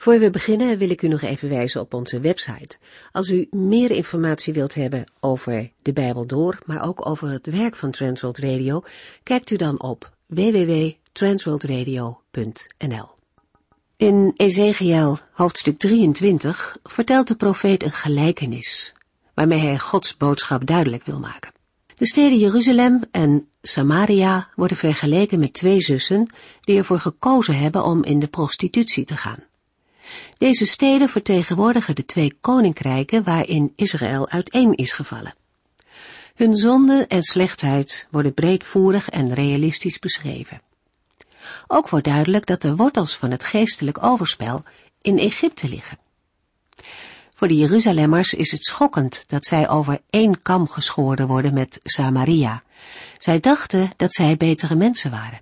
Voor we beginnen wil ik u nog even wijzen op onze website. Als u meer informatie wilt hebben over de Bijbel door, maar ook over het werk van Transworld Radio, kijkt u dan op www.transworldradio.nl. In Ezekiel hoofdstuk 23 vertelt de profeet een gelijkenis, waarmee hij Gods boodschap duidelijk wil maken. De steden Jeruzalem en Samaria worden vergeleken met twee zussen die ervoor gekozen hebben om in de prostitutie te gaan. Deze steden vertegenwoordigen de twee koninkrijken waarin Israël uiteen is gevallen. Hun zonde en slechtheid worden breedvoerig en realistisch beschreven. Ook wordt duidelijk dat de wortels van het geestelijk overspel in Egypte liggen. Voor de Jeruzalemmers is het schokkend dat zij over één kam geschoren worden met Samaria. Zij dachten dat zij betere mensen waren.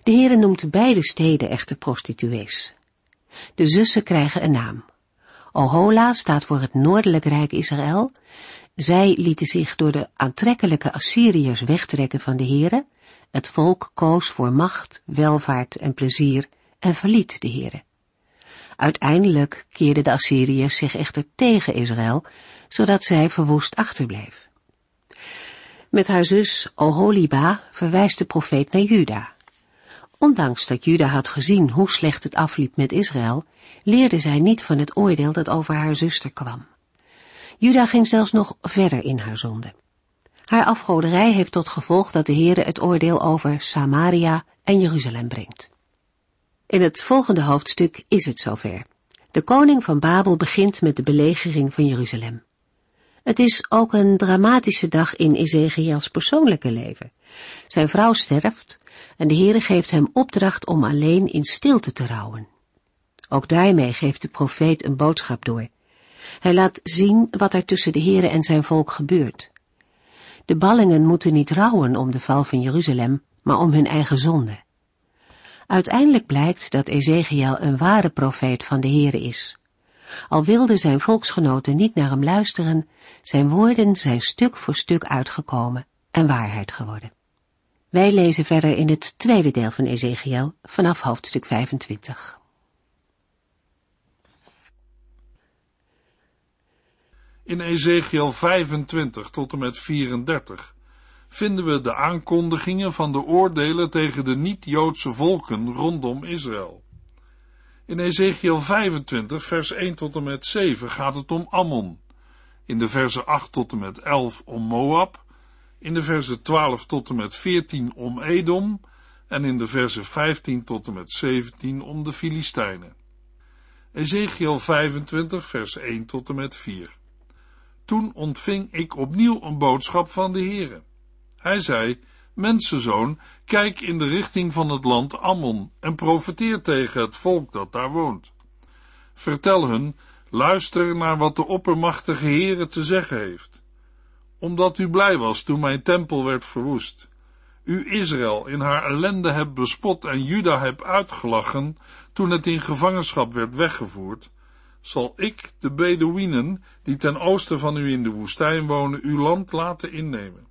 De Heere noemt beide steden echte prostituees. De zussen krijgen een naam. Ohola staat voor het noordelijk rijk Israël. Zij lieten zich door de aantrekkelijke Assyriërs wegtrekken van de Here. Het volk koos voor macht, welvaart en plezier en verliet de Here. Uiteindelijk keerden de Assyriërs zich echter tegen Israël, zodat zij verwoest achterbleef. Met haar zus Oholiba verwijst de profeet naar Juda. Ondanks dat Juda had gezien hoe slecht het afliep met Israël, leerde zij niet van het oordeel dat over haar zuster kwam. Juda ging zelfs nog verder in haar zonde. Haar afgoderij heeft tot gevolg dat de Heere het oordeel over Samaria en Jeruzalem brengt. In het volgende hoofdstuk is het zover. De koning van Babel begint met de belegering van Jeruzalem. Het is ook een dramatische dag in Ezekiels persoonlijke leven. Zijn vrouw sterft en de Heere geeft hem opdracht om alleen in stilte te rouwen. Ook daarmee geeft de profeet een boodschap door. Hij laat zien wat er tussen de Heere en zijn volk gebeurt. De ballingen moeten niet rouwen om de val van Jeruzalem, maar om hun eigen zonde. Uiteindelijk blijkt dat Ezekiel een ware profeet van de Heere is. Al wilden zijn volksgenoten niet naar hem luisteren, zijn woorden zijn stuk voor stuk uitgekomen en waarheid geworden. Wij lezen verder in het tweede deel van Ezekiel vanaf hoofdstuk 25. In Ezekiel 25 tot en met 34 vinden we de aankondigingen van de oordelen tegen de niet-Joodse volken rondom Israël. In Ezekiel 25, vers 1 tot en met 7 gaat het om Ammon. In de versen 8 tot en met 11 om Moab. In de versen 12 tot en met 14 om Edom. En in de versen 15 tot en met 17 om de Filistijnen. Ezekiel 25, vers 1 tot en met 4. Toen ontving ik opnieuw een boodschap van de Heere. Hij zei, Mensenzoon, kijk in de richting van het land Ammon en profeteer tegen het volk dat daar woont. Vertel hun, luister naar wat de oppermachtige Heere te zeggen heeft. Omdat u blij was toen mijn tempel werd verwoest, u Israël in haar ellende hebt bespot en Juda hebt uitgelachen toen het in gevangenschap werd weggevoerd, zal ik de Bedouinen, die ten oosten van u in de woestijn wonen, uw land laten innemen.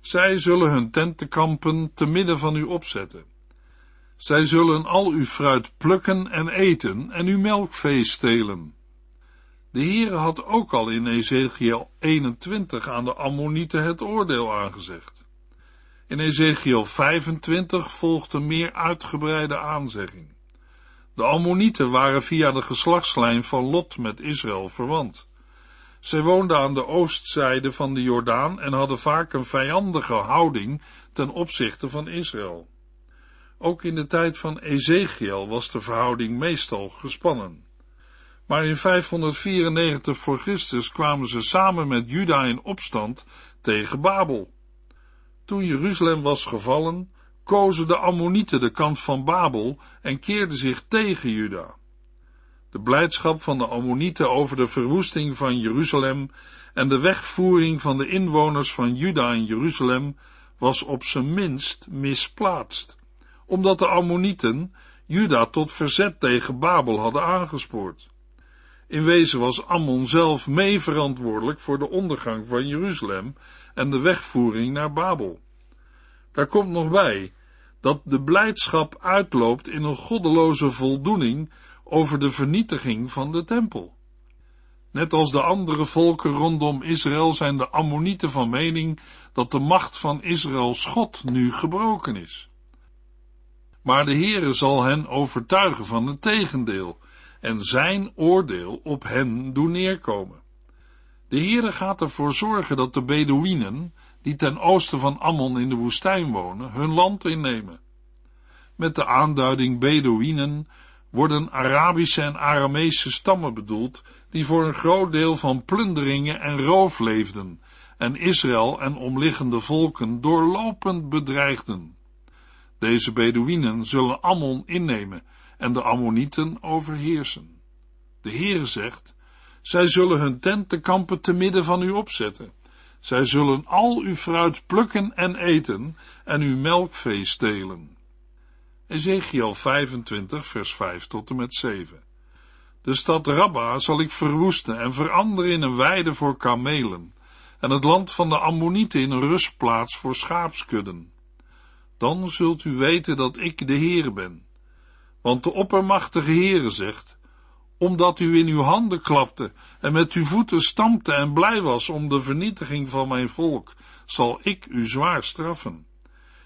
Zij zullen hun tentenkampen te midden van u opzetten. Zij zullen al uw fruit plukken en eten en uw melkvee stelen. De Heere had ook al in Ezekiel 21 aan de Ammonieten het oordeel aangezegd. In Ezekiel 25 volgt een meer uitgebreide aanzegging. De Ammonieten waren via de geslachtslijn van Lot met Israël verwant. Zij woonden aan de oostzijde van de Jordaan en hadden vaak een vijandige houding ten opzichte van Israël. Ook in de tijd van Ezekiel was de verhouding meestal gespannen. Maar in 594 voor Christus kwamen ze samen met Juda in opstand tegen Babel. Toen Jeruzalem was gevallen, kozen de Ammonieten de kant van Babel en keerden zich tegen Juda. De blijdschap van de Ammonieten over de verwoesting van Jeruzalem en de wegvoering van de inwoners van Juda en Jeruzalem was op zijn minst misplaatst, omdat de Ammonieten Juda tot verzet tegen Babel hadden aangespoord. In wezen was Ammon zelf mee verantwoordelijk voor de ondergang van Jeruzalem en de wegvoering naar Babel. Daar komt nog bij dat de blijdschap uitloopt in een goddeloze voldoening over de vernietiging van de tempel. Net als de andere volken rondom Israël zijn de Ammonieten van mening dat de macht van Israëls God nu gebroken is. Maar de Heere zal hen overtuigen van het tegendeel en zijn oordeel op hen doen neerkomen. De Heere gaat ervoor zorgen dat de Bedouinen, die ten oosten van Ammon in de woestijn wonen, hun land innemen. Met de aanduiding Bedouinen worden Arabische en Aramese stammen bedoeld, die voor een groot deel van plunderingen en roof leefden, en Israël en omliggende volken doorlopend bedreigden. Deze Bedouinen zullen Ammon innemen en de Ammonieten overheersen. De Heere zegt, zij zullen hun tentenkampen te midden van u opzetten. Zij zullen al uw fruit plukken en eten en uw melkvee stelen. Ezekiel 25 vers 5 tot en met 7 De stad Rabba zal ik verwoesten en veranderen in een weide voor kamelen en het land van de Ammonieten in een rustplaats voor schaapskudden. Dan zult u weten dat ik de Heer ben. Want de oppermachtige Heere zegt, omdat u in uw handen klapte en met uw voeten stampte en blij was om de vernietiging van mijn volk, zal ik u zwaar straffen.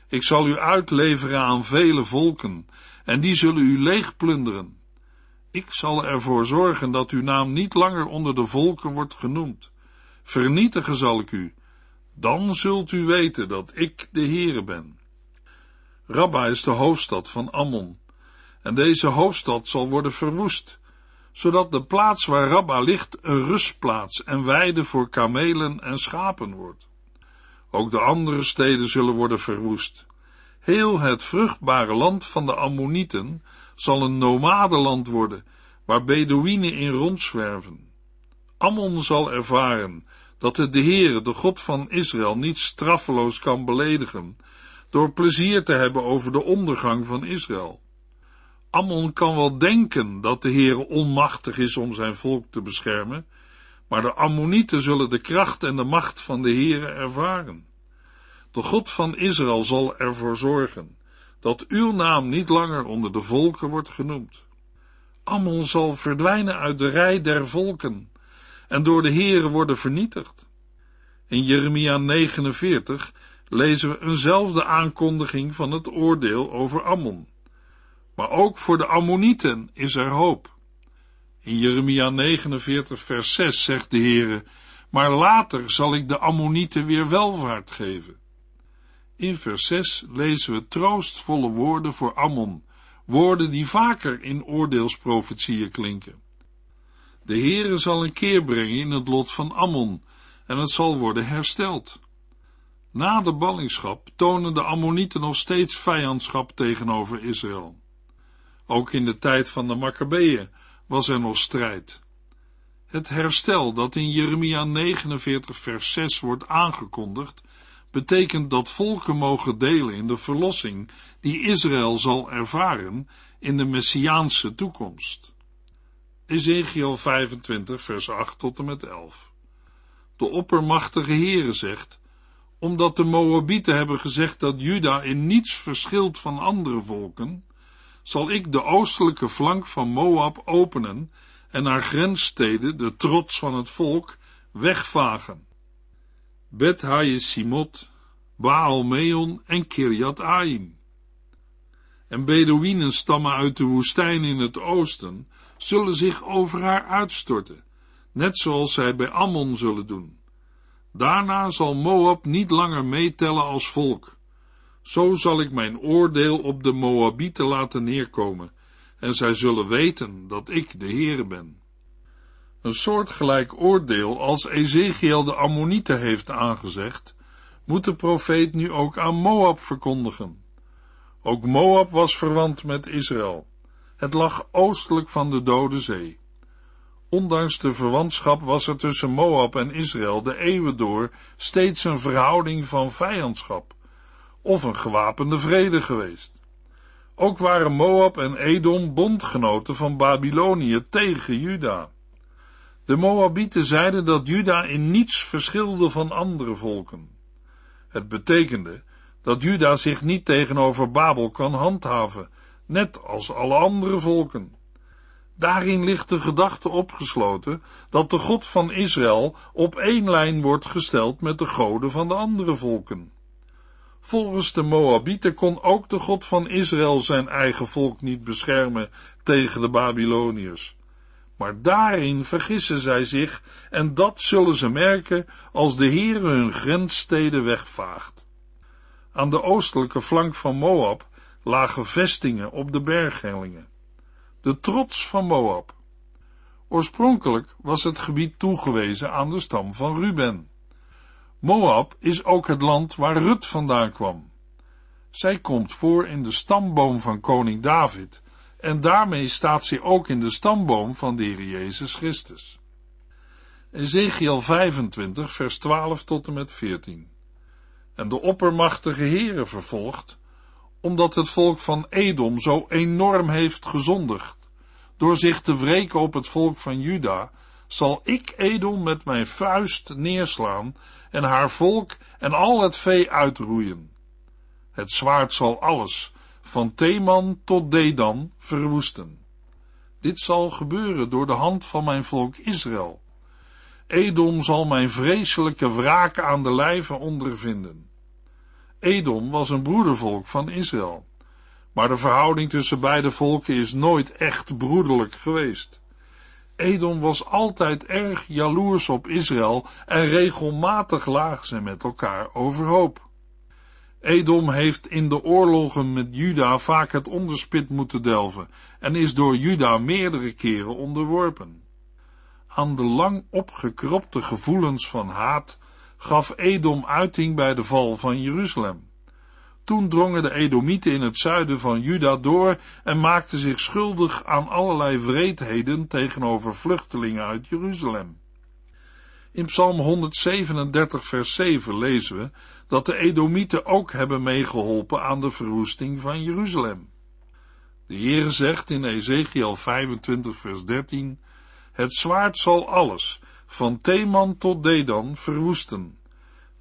Ik zal u uitleveren aan vele volken, en die zullen u leeg plunderen. Ik zal ervoor zorgen dat uw naam niet langer onder de volken wordt genoemd. Vernietigen zal ik u. Dan zult u weten dat ik de Heere ben. Rabba is de hoofdstad van Ammon, en deze hoofdstad zal worden verwoest, zodat de plaats waar Rabba ligt een rustplaats en weide voor kamelen en schapen wordt. Ook de andere steden zullen worden verwoest. Heel het vruchtbare land van de Ammonieten zal een nomadenland worden, waar Bedouinen in rondzwerven. Ammon zal ervaren dat het de Heere, de God van Israël, niet straffeloos kan beledigen, door plezier te hebben over de ondergang van Israël. Ammon kan wel denken dat de Heere onmachtig is om zijn volk te beschermen, maar de Ammonieten zullen de kracht en de macht van de Heere ervaren. De God van Israël zal ervoor zorgen dat uw naam niet langer onder de volken wordt genoemd. Ammon zal verdwijnen uit de rij der volken en door de Heere worden vernietigd. In Jeremia 49 lezen we eenzelfde aankondiging van het oordeel over Ammon. Maar ook voor de Ammonieten is er hoop. In Jeremia 49 vers 6 zegt de Heere, maar later zal ik de Ammonieten weer welvaart geven. In vers 6 lezen we troostvolle woorden voor Ammon, woorden die vaker in oordeelsprofetieën klinken. De Heere zal een keer brengen in het lot van Ammon, en het zal worden hersteld. Na de ballingschap tonen de Ammonieten nog steeds vijandschap tegenover Israël. Ook in de tijd van de Maccabeeën was er nog strijd. Het herstel dat in Jeremia 49 vers 6 wordt aangekondigd, betekent dat volken mogen delen in de verlossing die Israël zal ervaren in de messiaanse toekomst. Ezekiel 25 vers 8 tot en met 11 De oppermachtige Heere zegt, omdat de Moabieten hebben gezegd dat Juda in niets verschilt van andere volken, zal ik de oostelijke flank van Moab openen en haar grenssteden, de trots van het volk, wegvagen. Bet Simot, Baal Meon en Kirjat Aim. En Bedouinen stammen uit de woestijn in het oosten, zullen zich over haar uitstorten, net zoals zij bij Ammon zullen doen. Daarna zal Moab niet langer meetellen als volk. Zo zal ik mijn oordeel op de Moabieten laten neerkomen, en zij zullen weten dat ik de Heere ben. Een soortgelijk oordeel als Ezekiel de Ammonieten heeft aangezegd, moet de profeet nu ook aan Moab verkondigen. Ook Moab was verwant met Israël. Het lag oostelijk van de Dode Zee. Ondanks de verwantschap was er tussen Moab en Israël de eeuwen door steeds een verhouding van vijandschap of een gewapende vrede geweest. Ook waren Moab en Edom bondgenoten van Babylonië tegen Juda. De Moabieten zeiden dat Juda in niets verschilde van andere volken. Het betekende dat Juda zich niet tegenover Babel kan handhaven, net als alle andere volken. Daarin ligt de gedachte opgesloten dat de God van Israël op één lijn wordt gesteld met de goden van de andere volken. Volgens de Moabieten kon ook de God van Israël zijn eigen volk niet beschermen tegen de Babyloniërs. Maar daarin vergissen zij zich en dat zullen ze merken als de Heere hun grenssteden wegvaagt. Aan de oostelijke flank van Moab lagen vestingen op de berghellingen. De trots van Moab. Oorspronkelijk was het gebied toegewezen aan de stam van Ruben. Moab is ook het land waar Rut vandaan kwam. Zij komt voor in de stamboom van koning David en daarmee staat zij ook in de stamboom van de Heer Jezus Christus. Ezekiel 25 vers 12 tot en met 14 En de oppermachtige Heere vervolgt, omdat het volk van Edom zo enorm heeft gezondigd, door zich te wreken op het volk van Juda, zal ik Edom met mijn vuist neerslaan en haar volk en al het vee uitroeien. Het zwaard zal alles, van Theman tot Dedan, verwoesten. Dit zal gebeuren door de hand van mijn volk Israël. Edom zal mijn vreselijke wraak aan de lijve ondervinden. Edom was een broedervolk van Israël, maar de verhouding tussen beide volken is nooit echt broederlijk geweest. Edom was altijd erg jaloers op Israël en regelmatig lagen ze met elkaar overhoop. Edom heeft in de oorlogen met Juda vaak het onderspit moeten delven en is door Juda meerdere keren onderworpen. Aan de lang opgekropte gevoelens van haat gaf Edom uiting bij de val van Jeruzalem. Toen drongen de Edomieten in het zuiden van Juda door en maakten zich schuldig aan allerlei wreedheden tegenover vluchtelingen uit Jeruzalem. In Psalm 137 vers 7 lezen we dat de Edomieten ook hebben meegeholpen aan de verwoesting van Jeruzalem. De Heere zegt in Ezekiel 25 vers 13, het zwaard zal alles, van Theman tot Dedan, verwoesten.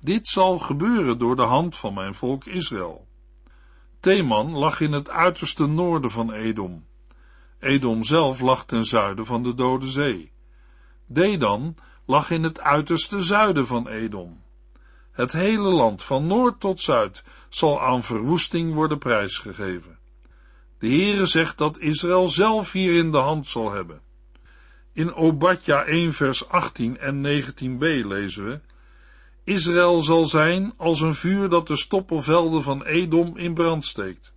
Dit zal gebeuren door de hand van mijn volk Israël. Theman lag in het uiterste noorden van Edom. Edom zelf lag ten zuiden van de Dode Zee. Dedan lag in het uiterste zuiden van Edom. Het hele land van noord tot zuid zal aan verwoesting worden prijsgegeven. De Heere zegt dat Israël zelf hierin de hand zal hebben. In Obadja 1 vers 18 en 19b lezen we, Israël zal zijn als een vuur dat de stoppelvelden van Edom in brand steekt.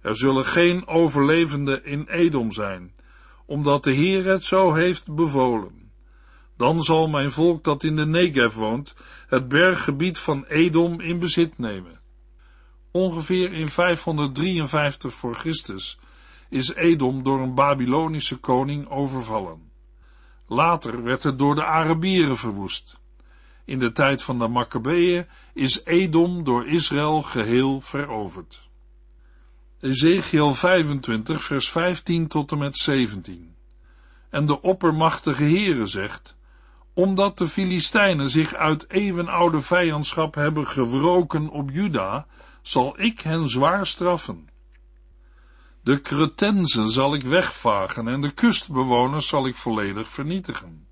Er zullen geen overlevenden in Edom zijn, omdat de Heer het zo heeft bevolen. Dan zal mijn volk dat in de Negev woont, het berggebied van Edom in bezit nemen. Ongeveer in 553 voor Christus is Edom door een Babylonische koning overvallen. Later werd het door de Arabieren verwoest. In de tijd van de Maccabeeën is Edom door Israël geheel veroverd. Ezekiel 25 vers 15 tot en met 17 En de oppermachtige Heere zegt, omdat de Filistijnen zich uit eeuwenoude vijandschap hebben gewroken op Juda, zal ik hen zwaar straffen. De Cretenzen zal ik wegvagen en de kustbewoners zal ik volledig vernietigen.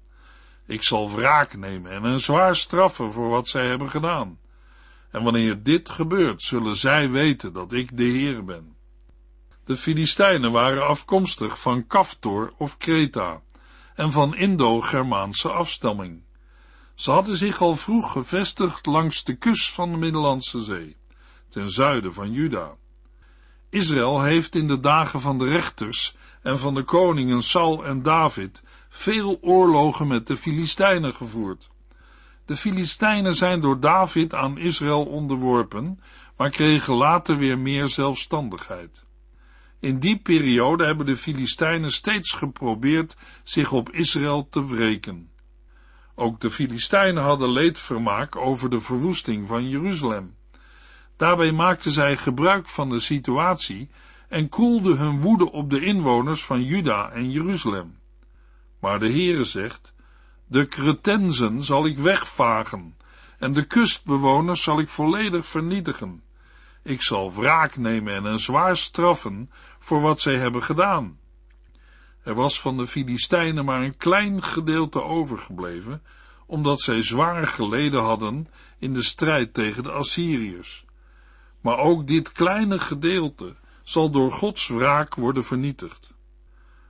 Ik zal wraak nemen en hen zwaar straffen voor wat zij hebben gedaan. En wanneer dit gebeurt, zullen zij weten dat ik de Heer ben. De Filistijnen waren afkomstig van Kaftor of Kreta en van Indo-Germaanse afstamming. Ze hadden zich al vroeg gevestigd langs de kust van de Middellandse Zee, ten zuiden van Juda. Israël heeft in de dagen van de rechters en van de koningen Saul en David veel oorlogen met de Filistijnen gevoerd. De Filistijnen zijn door David aan Israël onderworpen, maar kregen later weer meer zelfstandigheid. In die periode hebben de Filistijnen steeds geprobeerd zich op Israël te wreken. Ook de Filistijnen hadden leedvermaak over de verwoesting van Jeruzalem. Daarbij maakten zij gebruik van de situatie en koelden hun woede op de inwoners van Juda en Jeruzalem. Maar de Heere zegt, de Cretenzen zal ik wegvagen en de kustbewoners zal ik volledig vernietigen. Ik zal wraak nemen en hen zwaar straffen voor wat zij hebben gedaan. Er was van de Filistijnen maar een klein gedeelte overgebleven, omdat zij zwaar geleden hadden in de strijd tegen de Assyriërs. Maar ook dit kleine gedeelte zal door Gods wraak worden vernietigd.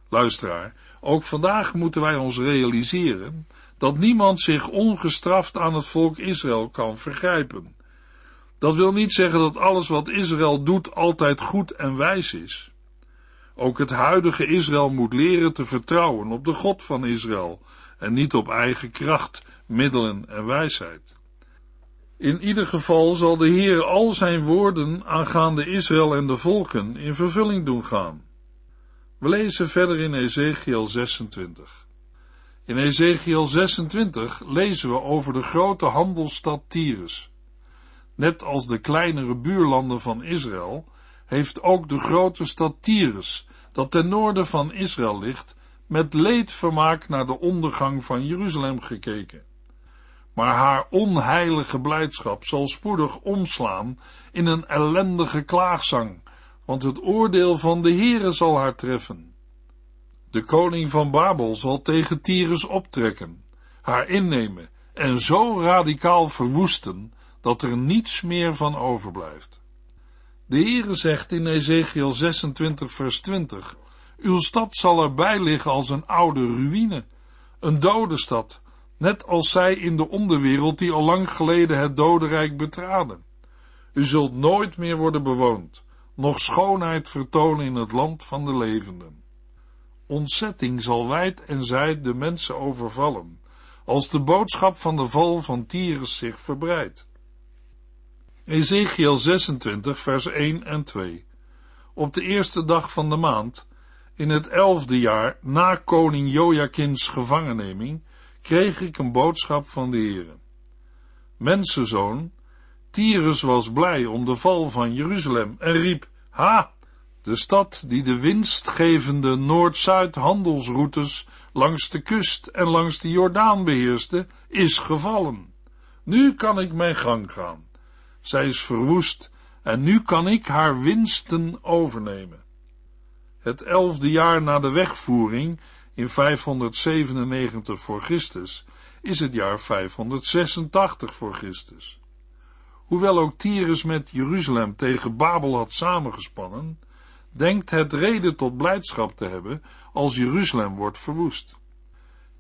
Luisteraar, ook vandaag moeten wij ons realiseren dat niemand zich ongestraft aan het volk Israël kan vergrijpen. Dat wil niet zeggen dat alles wat Israël doet altijd goed en wijs is. Ook het huidige Israël moet leren te vertrouwen op de God van Israël en niet op eigen kracht, middelen en wijsheid. In ieder geval zal de Heer al zijn woorden aangaande Israël en de volken in vervulling doen gaan. We lezen verder in Ezekiel 26. In Ezekiel 26 lezen we over de grote handelsstad Tyrus. Net als de kleinere buurlanden van Israël, heeft ook de grote stad Tyrus, dat ten noorden van Israël ligt, met leedvermaak naar de ondergang van Jeruzalem gekeken. Maar haar onheilige blijdschap zal spoedig omslaan in een ellendige klaagzang, want het oordeel van de Heere zal haar treffen. De koning van Babel zal tegen Tyrus optrekken, haar innemen en zo radicaal verwoesten dat er niets meer van overblijft. De Heere zegt in Ezekiel 26 vers 20, uw stad zal erbij liggen als een oude ruïne, een dode stad, net als zij in de onderwereld die al lang geleden het dodenrijk betraden. U zult nooit meer worden bewoond, nog schoonheid vertonen in het land van de levenden. Ontzetting zal wijd en zijd de mensen overvallen, als de boodschap van de val van Tyrus zich verbreidt. Ezekiel 26, vers 1 en 2. Op de eerste dag van de maand, in het elfde jaar na koning Joachim's gevangenneming, kreeg ik een boodschap van de Heere. Mensenzoon, Tyrus was blij om de val van Jeruzalem en riep, ha, de stad die de winstgevende Noord-Zuid handelsroutes langs de kust en langs de Jordaan beheerste, is gevallen. Nu kan ik mijn gang gaan. Zij is verwoest en nu kan ik haar winsten overnemen. Het elfde jaar na de wegvoering in 597 voor Christus is het jaar 586 voor Christus. Hoewel ook Tyrus met Jeruzalem tegen Babel had samengespannen, denkt het reden tot blijdschap te hebben als Jeruzalem wordt verwoest.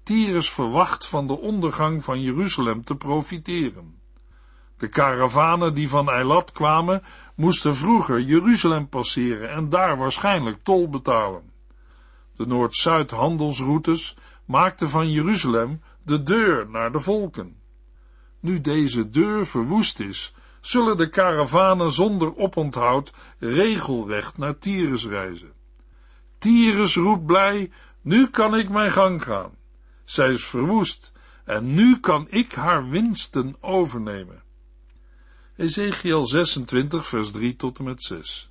Tyrus verwacht van de ondergang van Jeruzalem te profiteren. De karavanen die van Eilat kwamen, moesten vroeger Jeruzalem passeren en daar waarschijnlijk tol betalen. De Noord-Zuid handelsroutes maakten van Jeruzalem de deur naar de volken. Nu deze deur verwoest is, zullen de karavanen zonder oponthoud regelrecht naar Tyrus reizen. Tyrus roept blij, nu kan ik mijn gang gaan. Zij is verwoest en nu kan ik haar winsten overnemen. Ezekiel 26 vers 3 tot en met 6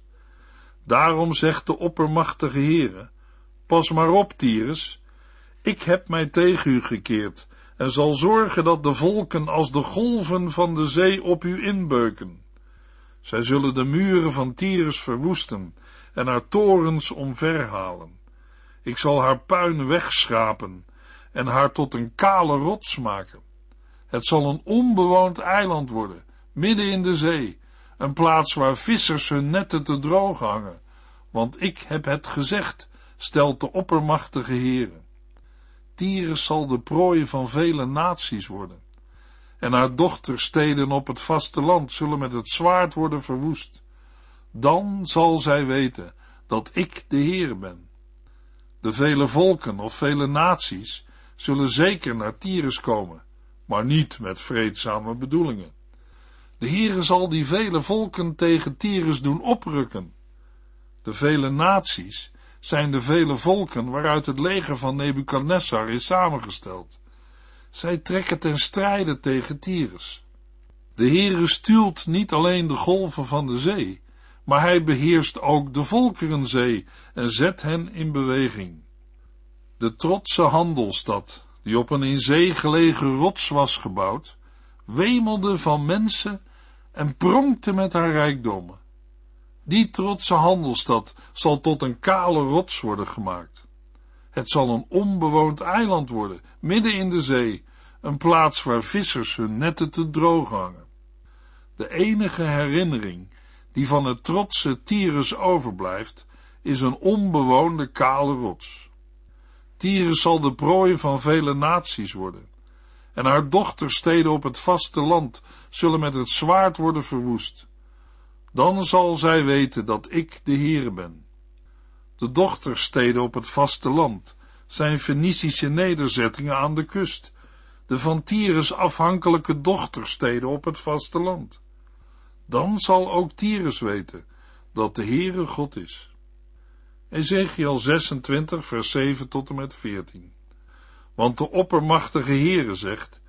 Daarom zegt de oppermachtige Heere, pas maar op, Tyrus, ik heb mij tegen u gekeerd en zal zorgen dat de volken als de golven van de zee op u inbeuken. Zij zullen de muren van Tyrus verwoesten en haar torens omverhalen. Ik zal haar puin wegschrapen en haar tot een kale rots maken. Het zal een onbewoond eiland worden, midden in de zee, een plaats waar vissers hun netten te droog hangen, want ik heb het gezegd, stelt de oppermachtige Heere. Tyrus zal de prooi van vele naties worden. En haar dochtersteden op het vasteland zullen met het zwaard worden verwoest. Dan zal zij weten dat ik de Heer ben. De vele volken of vele naties zullen zeker naar Tyrus komen, maar niet met vreedzame bedoelingen. De Heere zal die vele volken tegen Tyrus doen oprukken. De vele naties zijn de vele volken waaruit het leger van Nebukadnessar is samengesteld. Zij trekken ten strijde tegen Tyrus. De Heere stuurt niet alleen de golven van de zee, maar hij beheerst ook de volkerenzee en zet hen in beweging. De trotse handelsstad, die op een in zee gelegen rots was gebouwd, wemelde van mensen en pronkte met haar rijkdommen. Die trotse handelsstad zal tot een kale rots worden gemaakt. Het zal een onbewoond eiland worden, midden in de zee, een plaats waar vissers hun netten te droog hangen. De enige herinnering die van het trotse Tyrus overblijft, is een onbewoonde kale rots. Tyrus zal de prooi van vele naties worden, en haar dochtersteden op het vasteland zullen met het zwaard worden verwoest. Dan zal zij weten dat ik de Heere ben. De dochtersteden op het vasteland zijn Fenicische nederzettingen aan de kust, de van Tyrus afhankelijke dochtersteden op het vasteland. Dan zal ook Tyrus weten dat de Heere God is. Ezekiel 26 vers 7 tot en met 14 Want de oppermachtige Heere zegt,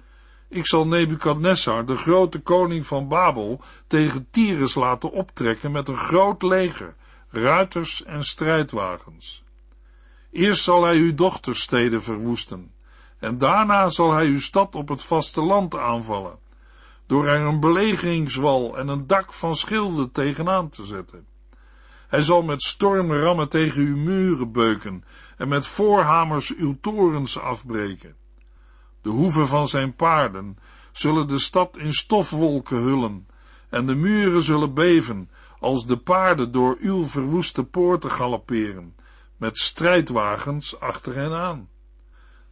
ik zal Nebukadnessar, de grote koning van Babel, tegen Tyrus laten optrekken met een groot leger, ruiters en strijdwagens. Eerst zal hij uw dochtersteden verwoesten, en daarna zal hij uw stad op het vasteland aanvallen, door er een belegeringswal en een dak van schilden tegenaan te zetten. Hij zal met stormrammen tegen uw muren beuken en met voorhamers uw torens afbreken. De hoeven van zijn paarden zullen de stad in stofwolken hullen en de muren zullen beven als de paarden door uw verwoeste poorten galopperen, met strijdwagens achter hen aan.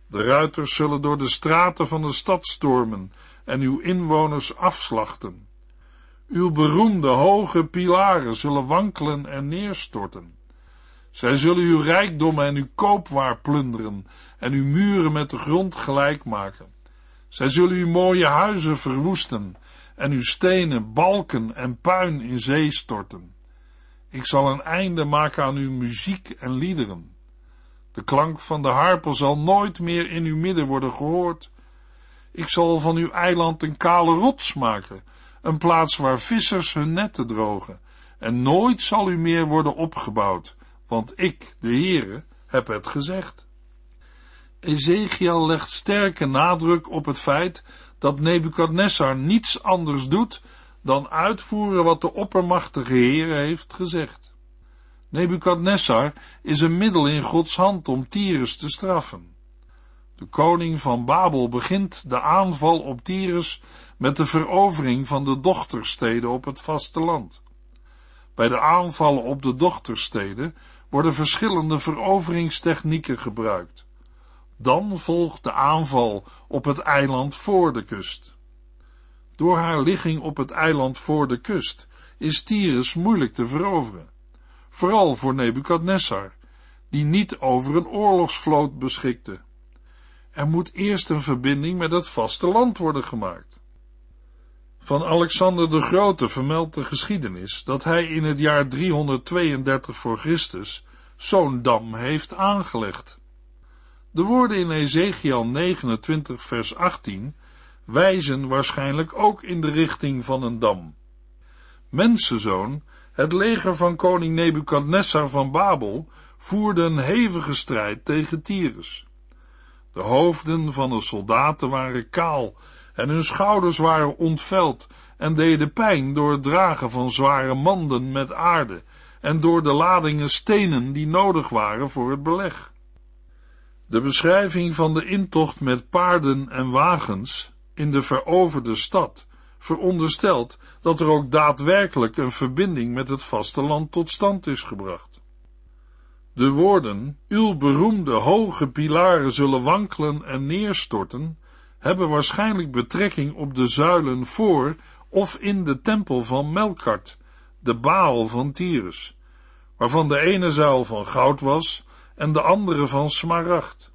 De ruiters zullen door de straten van de stad stormen en uw inwoners afslachten. Uw beroemde hoge pilaren zullen wankelen en neerstorten. Zij zullen uw rijkdommen en uw koopwaar plunderen en uw muren met de grond gelijk maken. Zij zullen uw mooie huizen verwoesten en uw stenen, balken en puin in zee storten. Ik zal een einde maken aan uw muziek en liederen. De klank van de harpen zal nooit meer in uw midden worden gehoord. Ik zal van uw eiland een kale rots maken, een plaats waar vissers hun netten drogen, en nooit zal u meer worden opgebouwd, want ik, de Heere, heb het gezegd. Ezekiel legt sterke nadruk op het feit dat Nebukadnessar niets anders doet dan uitvoeren wat de oppermachtige Heere heeft gezegd. Nebukadnessar is een middel in Gods hand om Tyrus te straffen. De koning van Babel begint de aanval op Tyrus met de verovering van de dochtersteden op het vasteland. Bij de aanvallen op de dochtersteden worden verschillende veroveringstechnieken gebruikt. Dan volgt de aanval op het eiland voor de kust. Door haar ligging op het eiland voor de kust is Tyrus moeilijk te veroveren, vooral voor Nebukadnessar, die niet over een oorlogsvloot beschikte. Er moet eerst een verbinding met het vasteland worden gemaakt. Van Alexander de Grote vermeldt de geschiedenis dat hij in het jaar 332 voor Christus zo'n dam heeft aangelegd. De woorden in Ezekiel 29 vers 18 wijzen waarschijnlijk ook in de richting van een dam. Mensenzoon, het leger van koning Nebukadnessar van Babel voerde een hevige strijd tegen Tyrus. De hoofden van de soldaten waren kaal en hun schouders waren ontveld en deden pijn door het dragen van zware manden met aarde en door de ladingen stenen die nodig waren voor het beleg. De beschrijving van de intocht met paarden en wagens in de veroverde stad veronderstelt dat er ook daadwerkelijk een verbinding met het vasteland tot stand is gebracht. De woorden, uw beroemde hoge pilaren zullen wankelen en neerstorten, hebben waarschijnlijk betrekking op de zuilen voor of in de tempel van Melkart, de Baal van Tyrus, waarvan de ene zuil van goud was en de andere van smaragd.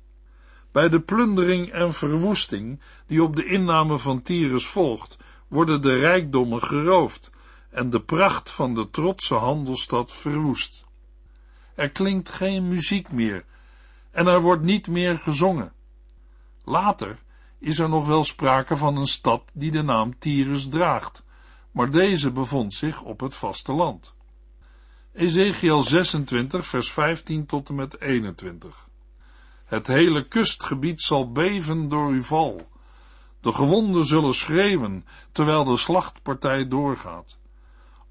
Bij de plundering en verwoesting die op de inname van Tyrus volgt, worden de rijkdommen geroofd en de pracht van de trotse handelsstad verwoest. Er klinkt geen muziek meer en er wordt niet meer gezongen. Later is er nog wel sprake van een stad die de naam Tyrus draagt, maar deze bevond zich op het vasteland. Ezekiel 26, vers 15 tot en met 21. Het hele kustgebied zal beven door uw val. De gewonden zullen schreeuwen, terwijl de slachtpartij doorgaat.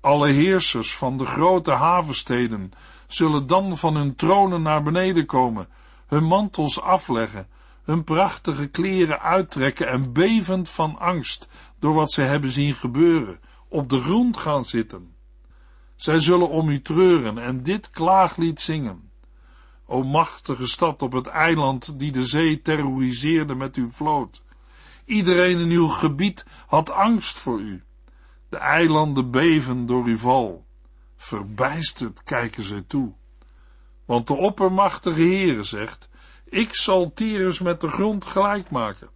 Alle heersers van de grote havensteden zullen dan van hun tronen naar beneden komen, hun mantels afleggen, hun prachtige kleren uittrekken en bevend van angst door wat ze hebben zien gebeuren, op de grond gaan zitten. Zij zullen om u treuren en dit klaaglied zingen. O machtige stad op het eiland die de zee terroriseerde met uw vloot. Iedereen in uw gebied had angst voor u. De eilanden beven door uw val. Verbijsterd kijken zij toe. Want de oppermachtige Heere zegt, ik zal Tyrus met de grond gelijk maken.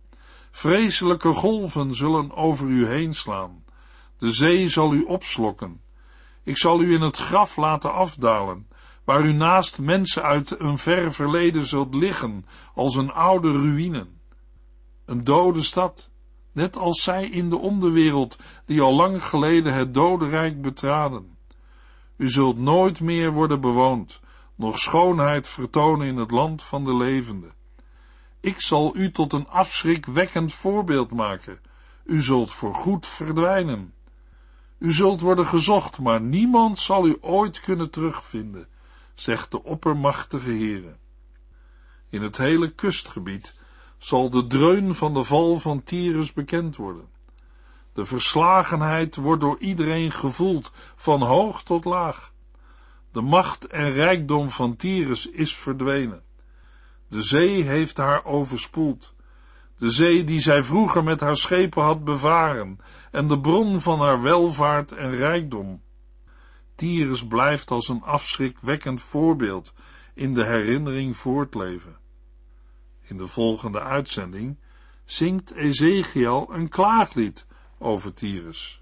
Vreselijke golven zullen over u heen slaan. De zee zal u opslokken. Ik zal u in het graf laten afdalen, waar u naast mensen uit een ver verleden zult liggen, als een oude ruïne. Een dode stad, net als zij in de onderwereld, die al lang geleden het dodenrijk betraden. U zult nooit meer worden bewoond, nog schoonheid vertonen in het land van de levenden. Ik zal u tot een afschrikwekkend voorbeeld maken. U zult voorgoed verdwijnen. U zult worden gezocht, maar niemand zal u ooit kunnen terugvinden, zegt de oppermachtige Heere. In het hele kustgebied zal de dreun van de val van Tyrus bekend worden. De verslagenheid wordt door iedereen gevoeld, van hoog tot laag. De macht en rijkdom van Tyrus is verdwenen. De zee heeft haar overspoeld. De zee die zij vroeger met haar schepen had bevaren en de bron van haar welvaart en rijkdom. Tyrus blijft als een afschrikwekkend voorbeeld in de herinnering voortleven. In de volgende uitzending zingt Ezekiel een klaaglied over Tyrus.